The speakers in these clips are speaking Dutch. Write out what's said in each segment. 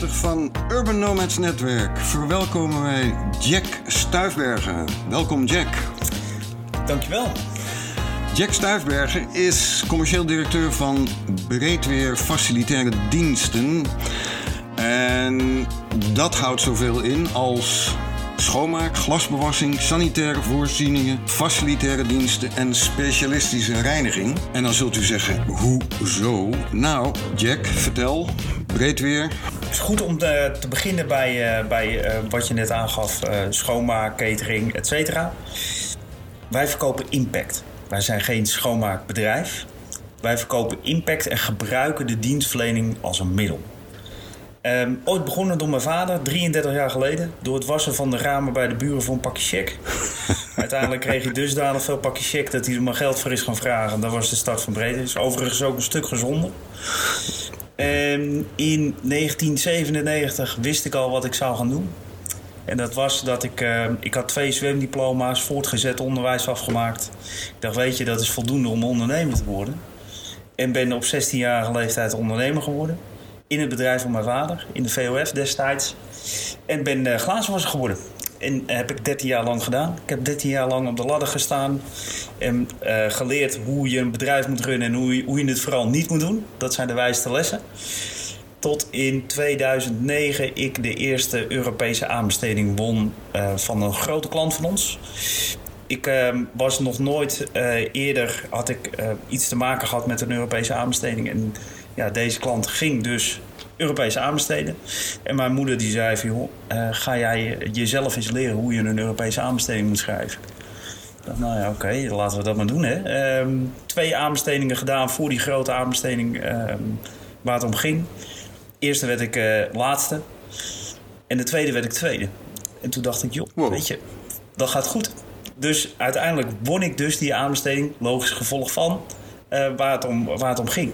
Netwerk. In editie 44 van Urban Nomads Netwerk verwelkomen wij Jack Stuifbergen. Welkom Jack. Dankjewel. Jack Stuifbergen is commercieel directeur van Breedweer Facilitaire Diensten. En dat houdt zoveel in als schoonmaak, glasbewassing, sanitaire voorzieningen, facilitaire diensten en specialistische reiniging. En dan zult u zeggen, hoezo? Nou, Jack, vertel. Breedweer. Het is goed om te, te beginnen bij, uh, bij uh, wat je net aangaf: schoonmaak, catering, et cetera. Wij verkopen impact. Wij zijn geen schoonmaakbedrijf. Wij verkopen impact en gebruiken de dienstverlening als een middel. Um, ooit begonnen door mijn vader, 33 jaar geleden, door het wassen van de ramen bij de buren voor een pakje check. Uiteindelijk kreeg hij dusdanig veel pakje check dat hij er maar geld voor is gaan vragen. Dat was de start van Brede. Is overigens ook een stuk gezonder. Um, in 1997 wist ik al wat ik zou gaan doen. En dat was dat ik, uh, ik had twee zwemdiploma's, voortgezet onderwijs afgemaakt. Ik dacht, weet je, dat is voldoende om ondernemer te worden. En ben op 16-jarige leeftijd ondernemer geworden in het bedrijf van mijn vader, in de VOF destijds. En ben uh, glazenwasser geworden. En heb ik 13 jaar lang gedaan. Ik heb 13 jaar lang op de ladder gestaan. En uh, geleerd hoe je een bedrijf moet runnen en hoe je, hoe je het vooral niet moet doen. Dat zijn de wijste lessen. Tot in 2009 ik de eerste Europese aanbesteding won uh, van een grote klant van ons. Ik was nog nooit eerder, had ik iets te maken gehad met een Europese aanbesteding. En ja, deze klant ging dus Europese aanbesteden. En mijn moeder die zei van, joh, uh, ga jij jezelf eens leren hoe je een Europese aanbesteding moet schrijven. Dacht, nou ja, oké, okay, laten we dat maar doen. Hè. Um, twee aanbestedingen gedaan voor die grote aanbesteding um, waar het om ging. De eerste werd ik uh, laatste. En de tweede werd ik tweede. En toen dacht ik, joh, wow. weet je, dat gaat goed. Dus uiteindelijk won ik dus die aanbesteding, logisch gevolg van uh, waar, het om, waar het om ging.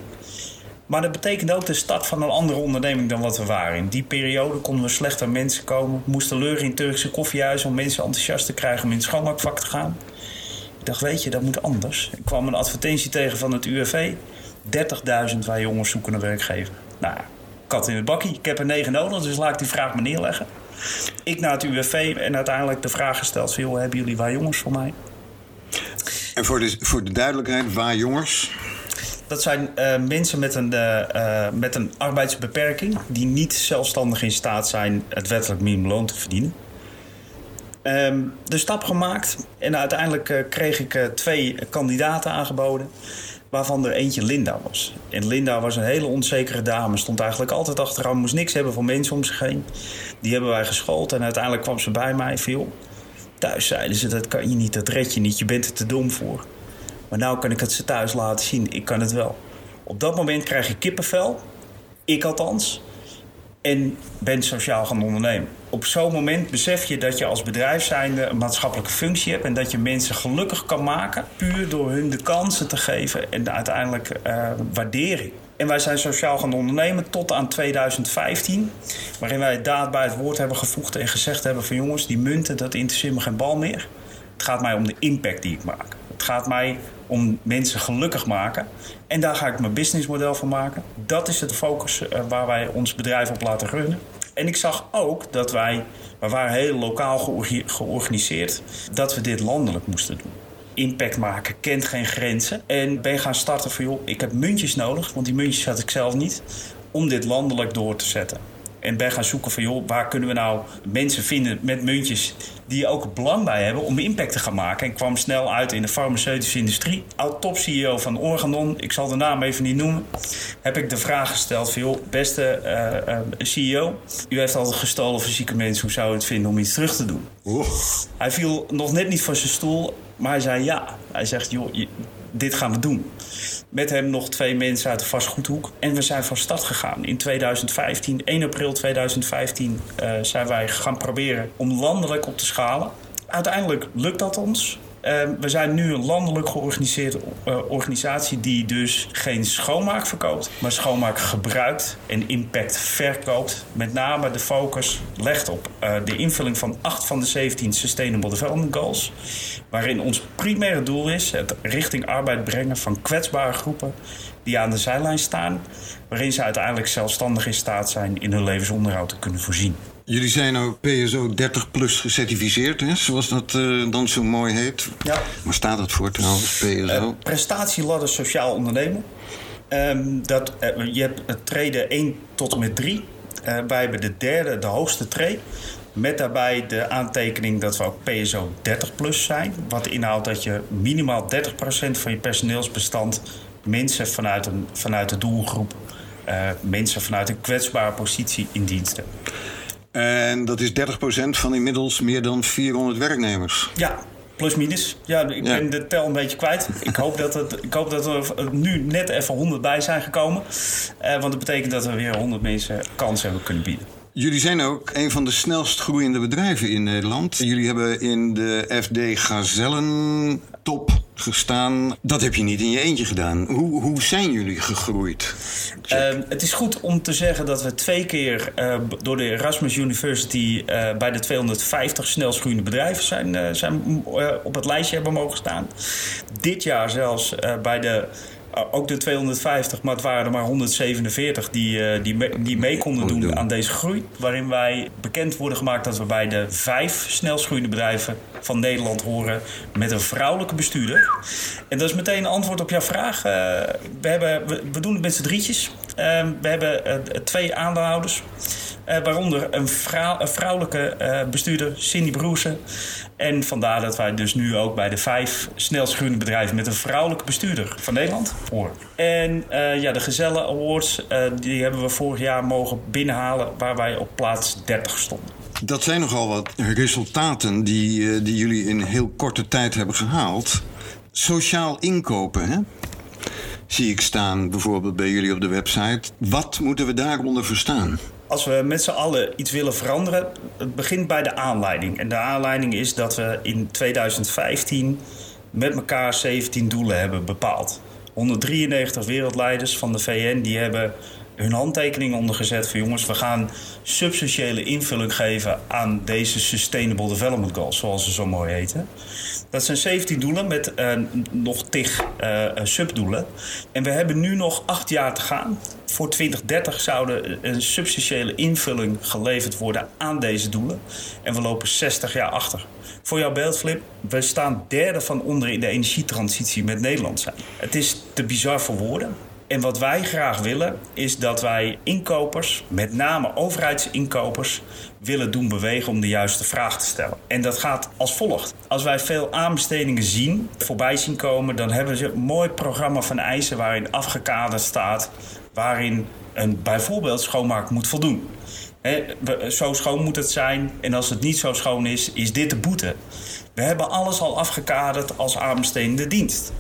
Maar dat betekende ook de start van een andere onderneming dan wat we waren. In die periode konden we slecht aan mensen komen. Moesten leuren in Turkse koffiehuizen om mensen enthousiast te krijgen om in het schoonmaakvak te gaan. Ik dacht, weet je, dat moet anders. Ik kwam een advertentie tegen van het UWV. 30.000 wij jongens zoeken een werkgever. Nou, kat in het bakkie. Ik heb er negen nodig, dus laat ik die vraag maar neerleggen. Ik naar het UWV en uiteindelijk de vraag gesteld: joh, hebben jullie waar jongens voor mij? En voor voor de duidelijkheid, waar jongens? Dat zijn uh, mensen met een, uh, met een arbeidsbeperking die niet zelfstandig in staat zijn het wettelijk minimumloon te verdienen. Um, de stap gemaakt en uiteindelijk kreeg ik twee kandidaten aangeboden, waarvan er eentje Linda was. En Linda was een hele onzekere dame, stond eigenlijk altijd achteraan, moest niks hebben van mensen om zich heen. Die hebben wij geschoold en uiteindelijk kwam ze bij mij veel. Thuis zeiden ze: dat kan je niet, dat red je niet, je bent er te dom voor. Maar nou kan ik het ze thuis laten zien. Ik kan het wel. Op dat moment krijg je kippenvel. Ik althans. En ben sociaal gaan ondernemen. Op zo'n moment besef je dat je als bedrijf zijnde een maatschappelijke functie hebt. En dat je mensen gelukkig kan maken. Puur door hun de kansen te geven en uiteindelijk uh, waardering. En wij zijn sociaal gaan ondernemen tot aan 2015. Waarin wij daad bij het woord hebben gevoegd en gezegd hebben van jongens, die munten, dat interesseert me geen bal meer. Het gaat mij om de impact die ik maak. Het gaat mij om mensen gelukkig maken. En daar ga ik mijn businessmodel van maken. Dat is de focus uh, waar wij ons bedrijf op laten runnen. En ik zag ook dat wij, we waren heel lokaal georganiseerd, dat we dit landelijk moesten doen. Impact maken kent geen grenzen. En ben gaan starten van joh, ik heb muntjes nodig, want die muntjes had ik zelf niet, om dit landelijk door te zetten. En ben gaan zoeken van joh, waar kunnen we nou mensen vinden met muntjes die ook belang bij hebben om impact te gaan maken. En kwam snel uit in de farmaceutische industrie. Oud top CEO van Organon, ik zal de naam even niet noemen, heb ik de vraag gesteld van joh, beste uh, uh, CEO, u heeft altijd gestolen voor zieke mensen, hoe zou u het vinden om iets terug te doen? Hij viel nog net niet van zijn stoel, maar hij zei ja. Hij zegt joh, je, dit gaan we doen. Met hem nog twee mensen uit de vastgoedhoek. En we zijn van start gegaan. In 2015, 1 april 2015, uh, zijn wij gaan proberen om landelijk op te schalen. Uiteindelijk lukt dat ons. Ehm, we zijn nu een landelijk georganiseerde uh, organisatie die dus geen schoonmaak verkoopt, maar schoonmaak gebruikt en impact verkoopt. Met name de focus legt op uh, de invulling van 8 van de 17 Sustainable Development Goals. Waarin ons primaire doel is het richting arbeid brengen van kwetsbare groepen die aan de zijlijn staan, waarin ze uiteindelijk zelfstandig in staat zijn in hun levensonderhoud te kunnen voorzien. Jullie zijn ook PSO 30 plus gecertificeerd, hè? zoals dat uh, dan zo mooi heet. Ja. Waar staat dat voor trouwens, PSO? Uh, prestatieladder sociaal ondernemen. Um, dat, uh, je hebt treden 1 tot en met 3. wij hebben de derde, de hoogste trade. Met daarbij de aantekening dat we ook PSO 30 plus zijn. Wat inhoudt dat je minimaal 30% van je personeelsbestand mensen vanuit, een, vanuit de doelgroep, mensen vanuit een kwetsbare positie in dienst hebben. En dat is 30% van inmiddels meer dan 400 werknemers. Ja, plus minus. Ja, ik ben de tel een beetje kwijt. ik, hoop dat het, ik hoop dat er nu net even 100 bij zijn gekomen. Uh, want dat betekent dat we weer 100 mensen kans hebben kunnen bieden. Jullie zijn ook een van de snelst groeiende bedrijven in Nederland. Jullie hebben in de FD Gazellen top gestaan. Dat heb je niet in je eentje gedaan. Hoe, hoe zijn jullie gegroeid? Uh, het is goed om te zeggen dat we twee keer uh, door de Erasmus University uh, bij de 250 snelst groeiende bedrijven zijn, uh, zijn op het lijstje hebben mogen staan. Dit jaar zelfs bij de ook de 250, maar het waren er maar 147 die, die, die mee konden doen aan deze groei. Waarin wij bekend worden gemaakt dat we bij de vijf snelst groeiende bedrijven van Nederland horen met een vrouwelijke bestuurder. En dat is meteen een antwoord op jouw vraag. Uh, we, hebben, we, we, doen het met z'n drietjes. Uh, we hebben uh, twee aandeelhouders. waaronder een, vrouw, een vrouwelijke bestuurder, Cindy Broersen. En vandaar dat wij dus nu ook bij de vijf snelst groeiende bedrijven met een vrouwelijke bestuurder van Nederland horen. En ja, de Gezellen Awards, die hebben we vorig jaar mogen binnenhalen waar wij op plaats 30 stonden. Dat zijn nogal wat resultaten die, die jullie in heel korte tijd hebben gehaald. Sociaal inkopen, hè? Zie ik staan bijvoorbeeld bij jullie op de website. Wat moeten we daaronder verstaan? Als we met z'n allen iets willen veranderen, het begint bij de aanleiding. En de aanleiding is dat we in 2015 met elkaar 17 doelen hebben bepaald. 193 wereldleiders van de VN die hebben hun handtekening ondergezet van jongens, we gaan substantiële invulling geven aan deze Sustainable Development Goals, zoals ze zo mooi heten. Dat zijn 17 doelen met uh, nog tig uh, subdoelen. En we hebben nu nog acht jaar te gaan. Voor 2030 zouden een substantiële invulling geleverd worden aan deze doelen. En we lopen 60 jaar achter. Voor jouw beeldflip, we staan derde van onder in de energietransitie met Nederland. Het is te bizar voor woorden. En wat wij graag willen, is dat wij inkopers, met name overheidsinkopers, willen doen bewegen om de juiste vraag te stellen. En dat gaat als volgt. Als wij veel aanbestedingen zien, voorbij zien komen, dan hebben ze een mooi programma van eisen waarin afgekaderd staat, waarin een bijvoorbeeld schoonmaak moet voldoen. Zo schoon moet het zijn en als het niet zo schoon is, is dit de boete. We hebben alles al afgekaderd als aanbestedende dienst.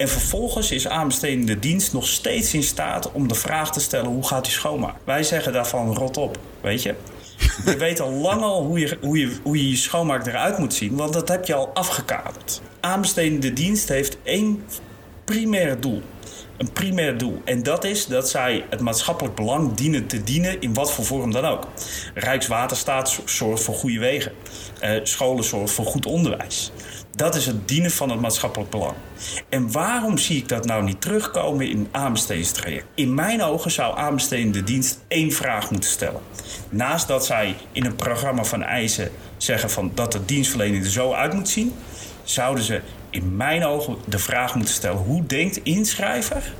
En vervolgens is aanbestedende dienst nog steeds in staat om de vraag te stellen: hoe gaat u schoonmaken? Wij zeggen daarvan rot op, weet je. Je weet al lang al hoe je, hoe, je, hoe je je schoonmaak eruit moet zien, want dat heb je al afgekaderd. Aanbestedende dienst heeft één primair doel. Een primair doel. En dat is dat zij het maatschappelijk belang dienen te dienen in wat voor vorm dan ook. Rijkswaterstaat zorgt voor goede wegen. Uh, scholen zorgen voor goed onderwijs. Dat is het dienen van het maatschappelijk belang. En waarom zie ik dat nou niet terugkomen in aanbestedingstraject? In mijn ogen zou aanbestedende dienst één vraag moeten stellen. Naast dat zij in een programma van eisen zeggen van dat de dienstverlening er zo uit moet zien, zouden ze in mijn ogen de vraag moeten stellen: hoe denkt inschrijver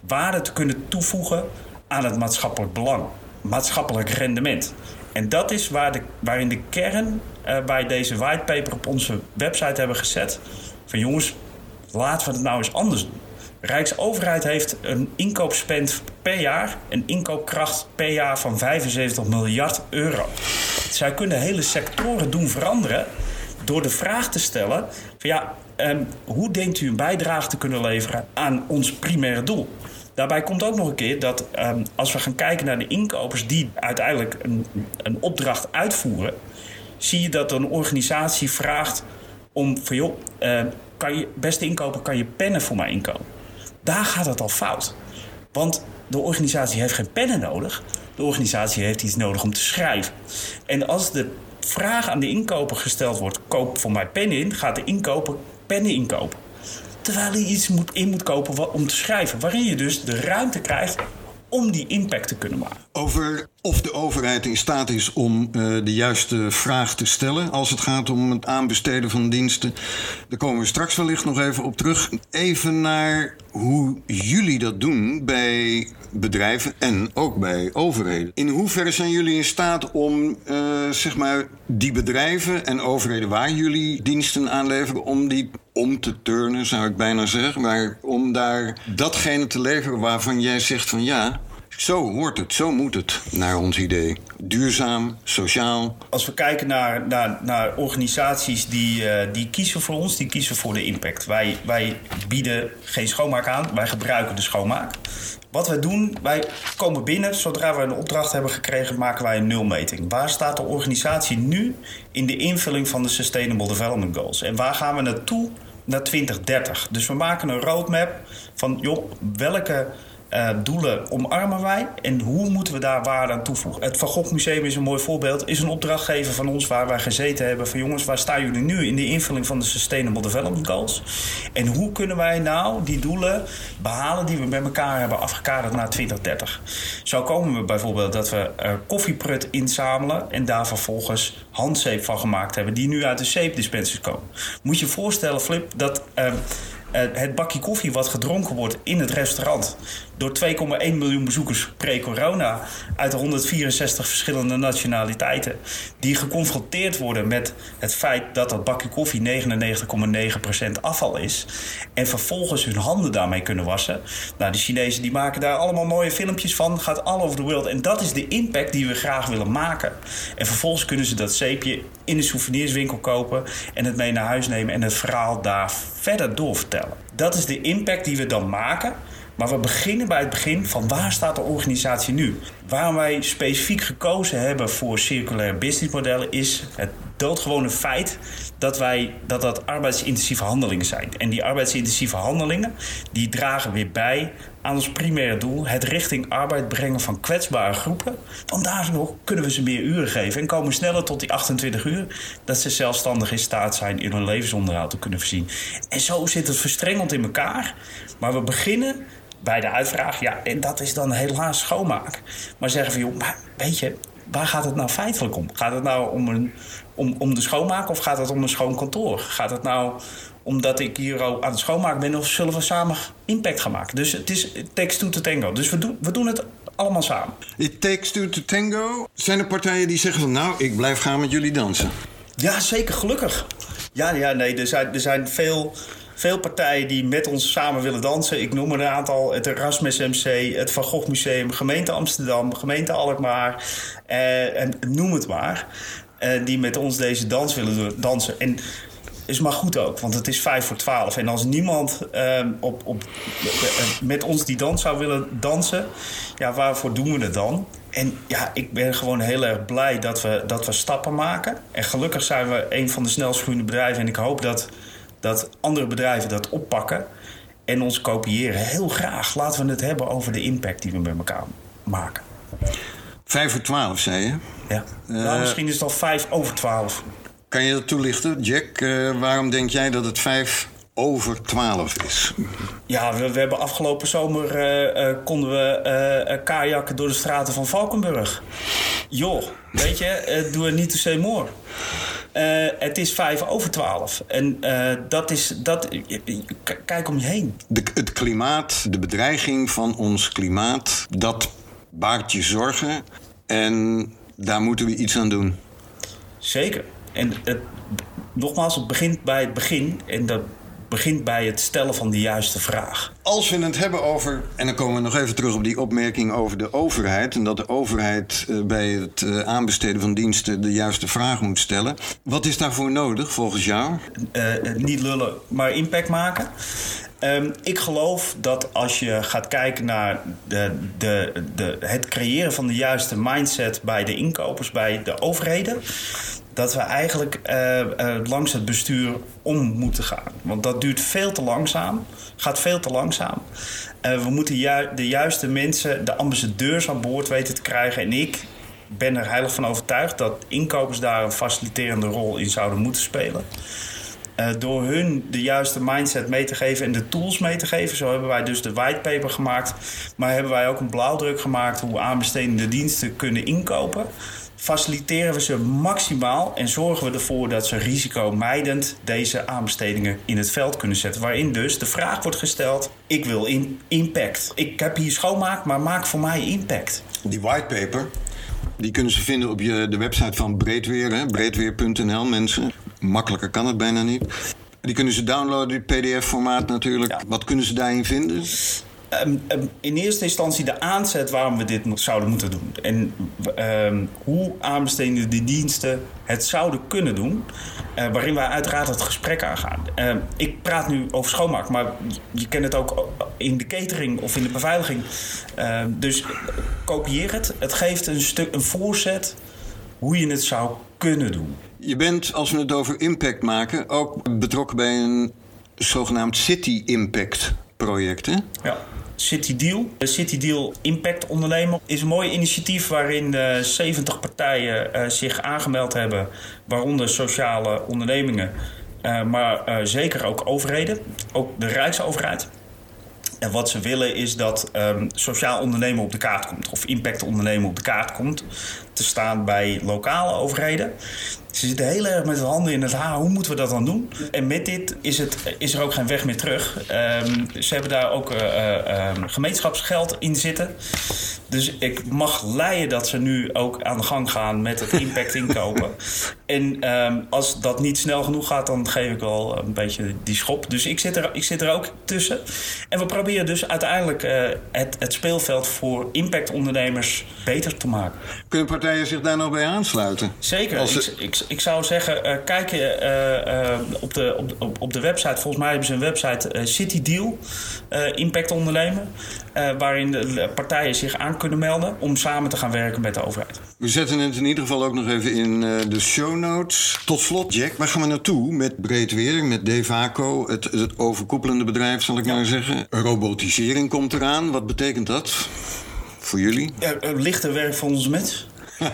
waarde te kunnen toevoegen aan het maatschappelijk belang, maatschappelijk rendement? En dat is waar de, waarin de kern uh, wij deze whitepaper op onze website hebben gezet. Van jongens, laten we het nou eens anders doen. Rijksoverheid heeft een inkoopspend per jaar, een inkoopkracht per jaar van 75 miljard euro. Zij kunnen hele sectoren doen veranderen door de vraag te stellen: van ja, um, hoe denkt u een bijdrage te kunnen leveren aan ons primaire doel? Daarbij komt ook nog een keer dat um, als we gaan kijken naar de inkopers die uiteindelijk een, een opdracht uitvoeren, zie je dat een organisatie vraagt om van joh, uh, kan je beste inkopen, kan je pennen voor mij inkopen. Daar gaat het al fout. Want de organisatie heeft geen pennen nodig. De organisatie heeft iets nodig om te schrijven. En als de vraag aan de inkoper gesteld wordt: koop voor mij pennen in, gaat de inkoper pennen inkopen. Terwijl hij iets moet, in moet kopen om te schrijven. Waarin je dus de ruimte krijgt om die impact te kunnen maken. Over of de overheid in staat is om uh, de juiste vraag te stellen als het gaat om het aanbesteden van diensten. Daar komen we straks wellicht nog even op terug. Even naar hoe jullie dat doen bij bedrijven en ook bij overheden. In hoeverre zijn jullie in staat om uh, zeg maar die bedrijven en overheden waar jullie diensten aanleveren, om die om te turnen, zou ik bijna zeggen, maar om daar datgene te leveren waarvan jij zegt van ja, zo hoort het, zo moet het, naar ons idee. Duurzaam, sociaal. Als we kijken naar, naar, naar organisaties die, uh, die kiezen voor ons, die kiezen voor de impact. Wij, wij bieden geen schoonmaak aan, wij gebruiken de schoonmaak. Wat wij doen, wij komen binnen, zodra we een opdracht hebben gekregen, maken wij een nulmeting. Waar staat de organisatie nu in de invulling van de Sustainable Development Goals? En waar gaan we naartoe naar 2030? Dus we maken een roadmap van, joh, welke uh, doelen omarmen wij en hoe moeten we daar waarde aan toevoegen? Het Van Gogh Museum is een mooi voorbeeld. Is een opdrachtgever van ons waar wij gezeten hebben van jongens, waar staan jullie nu in de invulling van de Sustainable Development Goals? En hoe kunnen wij nou die doelen behalen die we met elkaar hebben afgekaderd naar 2030? Zo komen we bijvoorbeeld dat we uh, koffieprut inzamelen en daar vervolgens handzeep van gemaakt hebben, die nu uit de zeepdispensers komen. Moet je voorstellen, Flip, dat. Uh, het bakje koffie wat gedronken wordt in het restaurant door 2,1 miljoen bezoekers pre-corona uit 164 verschillende nationaliteiten, die geconfronteerd worden met het feit dat dat bakje koffie 99,9% afval is en vervolgens hun handen daarmee kunnen wassen. Nou, de Chinezen die maken daar allemaal mooie filmpjes van, gaat all over the world en dat is de impact die we graag willen maken. En vervolgens kunnen ze dat zeepje in een souvenirswinkel kopen en het mee naar huis nemen en het verhaal daar verder doorvertellen. Dat is de impact die we dan maken. Maar we beginnen bij het begin van waar staat de organisatie nu? Waarom wij specifiek gekozen hebben voor circulaire businessmodellen is het doodgewone feit dat wij dat dat arbeidsintensieve handelingen zijn. En die arbeidsintensieve handelingen die dragen weer bij aan ons primaire doel, het richting arbeid brengen van kwetsbare groepen. Want daar nog kunnen we ze meer uren geven en komen sneller tot die 28 uur dat ze zelfstandig in staat zijn in hun levensonderhoud te kunnen voorzien. En zo zit het verstrengeld in elkaar. Maar we beginnen bij de uitvraag, ja, en dat is dan helaas schoonmaak. Maar zeggen van, joh, maar weet je, waar gaat het nou feitelijk om? Gaat het nou om, een, om, om de schoonmaak of gaat het om een schoon kantoor? Gaat het nou omdat ik hier al aan het schoonmaken ben of zullen we samen impact gaan maken? Dus het is takes two to tango. Dus we doen, we doen het allemaal samen. It takes two to tango. Zijn er partijen die zeggen van, nou, ik blijf gaan met jullie dansen? Ja, zeker, gelukkig. Ja, ja nee, er zijn, er zijn veel veel partijen die met ons samen willen dansen. Ik noem er een aantal. Het Erasmus MC, het Van Gogh Museum, gemeente Amsterdam, gemeente Alkmaar. Eh, en noem het maar. Eh, die met ons deze dans willen dansen. En is maar goed ook, want het is vijf voor twaalf. En als niemand uh, op, op, met ons die dans zou willen dansen, ja, waarvoor doen we het dan? En ja, ik ben gewoon heel erg blij dat we, dat we stappen maken. En gelukkig zijn we een van de snelst groeiende bedrijven. En ik hoop dat dat andere bedrijven dat oppakken en ons kopiëren. Heel graag. Laten we het hebben over de impact die we met elkaar maken. Vijf voor twaalf, zei je? Ja. Uh, misschien is het al vijf over twaalf. Kan je dat toelichten, Jack? Uh, waarom denk jij dat het vijf over 12 is. Ja, we, we hebben afgelopen zomer uh, uh, konden we uh, kajakken door de straten van Valkenburg. Joh, weet je, doe het niet te say more. het is vijf over twaalf. En dat is. Dat, kijk om je heen. De, het klimaat, de bedreiging van ons klimaat, dat baart je zorgen. En daar moeten we iets aan doen. Zeker. En het, nogmaals, het begint bij het begin. En dat begint bij het stellen van de juiste vraag. Als we het hebben over, en dan komen we nog even terug op die opmerking over de overheid, en dat de overheid eh, bij het eh, aanbesteden van diensten de juiste vraag moet stellen. Wat is daarvoor nodig volgens jou? Uh, niet lullen, maar impact maken. Um, ik geloof dat als je gaat kijken naar de, de, de, het creëren van de juiste mindset bij de inkopers, bij de overheden, dat we eigenlijk uh, uh, langs het bestuur om moeten gaan. Want dat duurt veel te langzaam, gaat veel te langzaam. Uh, we moeten de juiste mensen, de ambassadeurs aan boord weten te krijgen. En ik ben er heilig van overtuigd dat inkopers daar een faciliterende rol in zouden moeten spelen. Door hun de juiste mindset mee te geven en de tools mee te geven. Zo hebben wij dus de whitepaper gemaakt. Maar hebben wij ook een blauwdruk gemaakt hoe aanbestedende diensten kunnen inkopen. Faciliteren we ze maximaal en zorgen we ervoor dat ze risicomijdend deze aanbestedingen in het veld kunnen zetten. Waarin dus de vraag wordt gesteld: ik wil in impact. Ik heb hier schoonmaak, maar maak voor mij impact. Die whitepaper, die kunnen ze vinden op je, de website van Breedweer, breedweer.nl mensen. Makkelijker kan het bijna niet. Die kunnen ze downloaden, die PDF-formaat natuurlijk. Ja. Wat kunnen ze daarin vinden? Um, um, in eerste instantie de aanzet waarom we dit zouden moeten doen. En um, hoe aanbestedende die diensten het zouden kunnen doen. Uh, waarin wij uiteraard het gesprek aangaan. ik praat nu over schoonmaak, maar je kent het ook in de catering of in de beveiliging. dus kopieer het. Het geeft een stuk een voorzet hoe je het zou kunnen doen. Je bent, als we het over impact maken, ook betrokken bij een zogenaamd City Impact project. Hè? Ja. City Deal. De City Deal Impact Ondernemer is een mooi initiatief waarin uh, 70 partijen uh, zich aangemeld hebben, waaronder sociale ondernemingen, uh, maar eh, zeker ook overheden, ook de Rijksoverheid. En wat ze willen is dat um, sociaal ondernemen op de kaart komt, of impact ondernemen op de kaart komt te staan bij lokale overheden. Ze zitten heel erg met de handen in het haar. Hoe moeten we dat dan doen? En met dit is, het, is er ook geen weg meer terug. Um, ze hebben daar ook uh, uh, gemeenschapsgeld in zitten. Dus ik mag leiden dat ze nu ook aan de gang gaan met het impact inkopen. en um, als dat niet snel genoeg gaat, dan geef ik wel een beetje die schop. Dus ik zit er, ik zit er ook tussen. En we proberen dus uiteindelijk uh, het, het speelveld voor impactondernemers beter te maken. Kunnen partijen zich daar nog bij aansluiten? Zeker. Als ik, ik, ik, zou zeggen, uh, kijk uh, uh, op, de, op, op de website. Volgens mij hebben ze een website City Deal, Impact Ondernemen. waarin de partijen zich aan kunnen melden om samen te gaan werken met de overheid. We zetten het in ieder geval ook nog even in de show notes. Tot slot, Jack, waar gaan we naartoe met Breedweer, met Devaco, het, het overkoepelende bedrijf, zal ik ja. maar zeggen? Robotisering komt eraan. Wat betekent dat voor jullie? Ja, lichter werk voor ons met.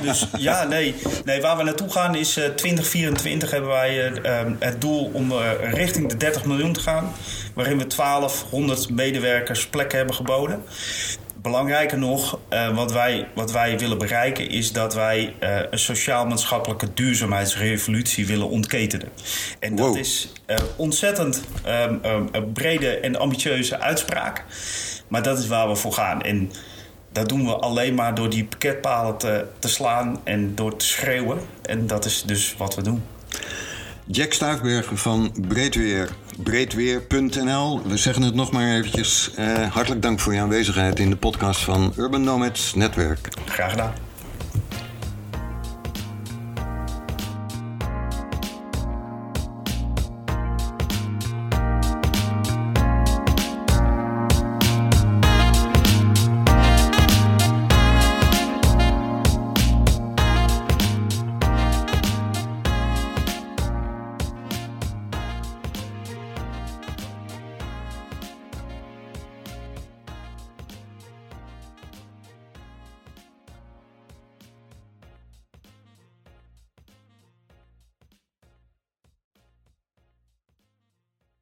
Dus ja, nee. nee. Waar we naartoe gaan is uh, 2024 hebben wij uh, het doel om uh, richting de 30 miljoen te gaan. Waarin we 1200 medewerkers plekken hebben geboden. Belangrijker nog, uh, wat, wij, wat wij willen bereiken is dat wij uh, een sociaal-maatschappelijke duurzaamheidsrevolutie willen ontketenen. En wow. dat is uh, ontzettend um, um, brede en ambitieuze uitspraak. Maar dat is waar we voor gaan. En dat doen we alleen maar door die pakketpalen te, te slaan en door te schreeuwen. En dat is dus wat we doen. Jack Stuifbergen van Breedweer, breedweer.nl. We zeggen het nog maar eventjes. Uh, hartelijk dank voor je aanwezigheid in de podcast van Urban Nomads Netwerk. Graag gedaan.